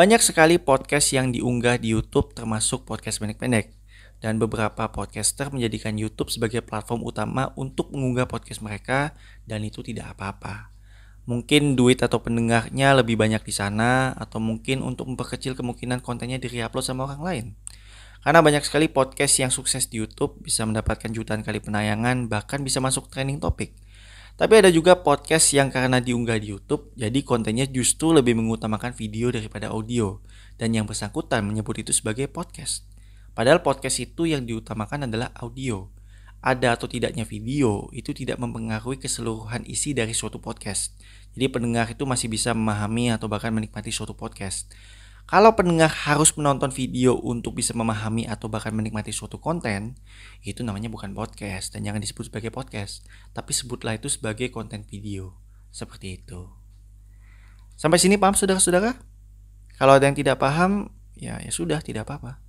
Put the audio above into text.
Banyak sekali podcast yang diunggah di YouTube termasuk podcast pendek-pendek. Dan beberapa podcaster menjadikan YouTube sebagai platform utama untuk mengunggah podcast mereka dan itu tidak apa-apa. Mungkin duit atau pendengarnya lebih banyak di sana atau mungkin untuk memperkecil kemungkinan kontennya di-upload sama orang lain. Karena banyak sekali podcast yang sukses di YouTube bisa mendapatkan jutaan kali penayangan bahkan bisa masuk trending topik. Tapi ada juga podcast yang karena diunggah di YouTube, jadi kontennya justru lebih mengutamakan video daripada audio. Dan yang bersangkutan menyebut itu sebagai podcast. Padahal podcast itu yang diutamakan adalah audio. Ada atau tidaknya video itu tidak mempengaruhi keseluruhan isi dari suatu podcast. Jadi pendengar itu masih bisa memahami atau bahkan menikmati suatu podcast. Kalau pendengar harus menonton video untuk bisa memahami atau bahkan menikmati suatu konten, itu namanya bukan podcast dan jangan disebut sebagai podcast, tapi sebutlah itu sebagai konten video. Seperti itu. Sampai sini paham saudara-saudara? Kalau ada yang tidak paham, ya ya sudah tidak apa-apa.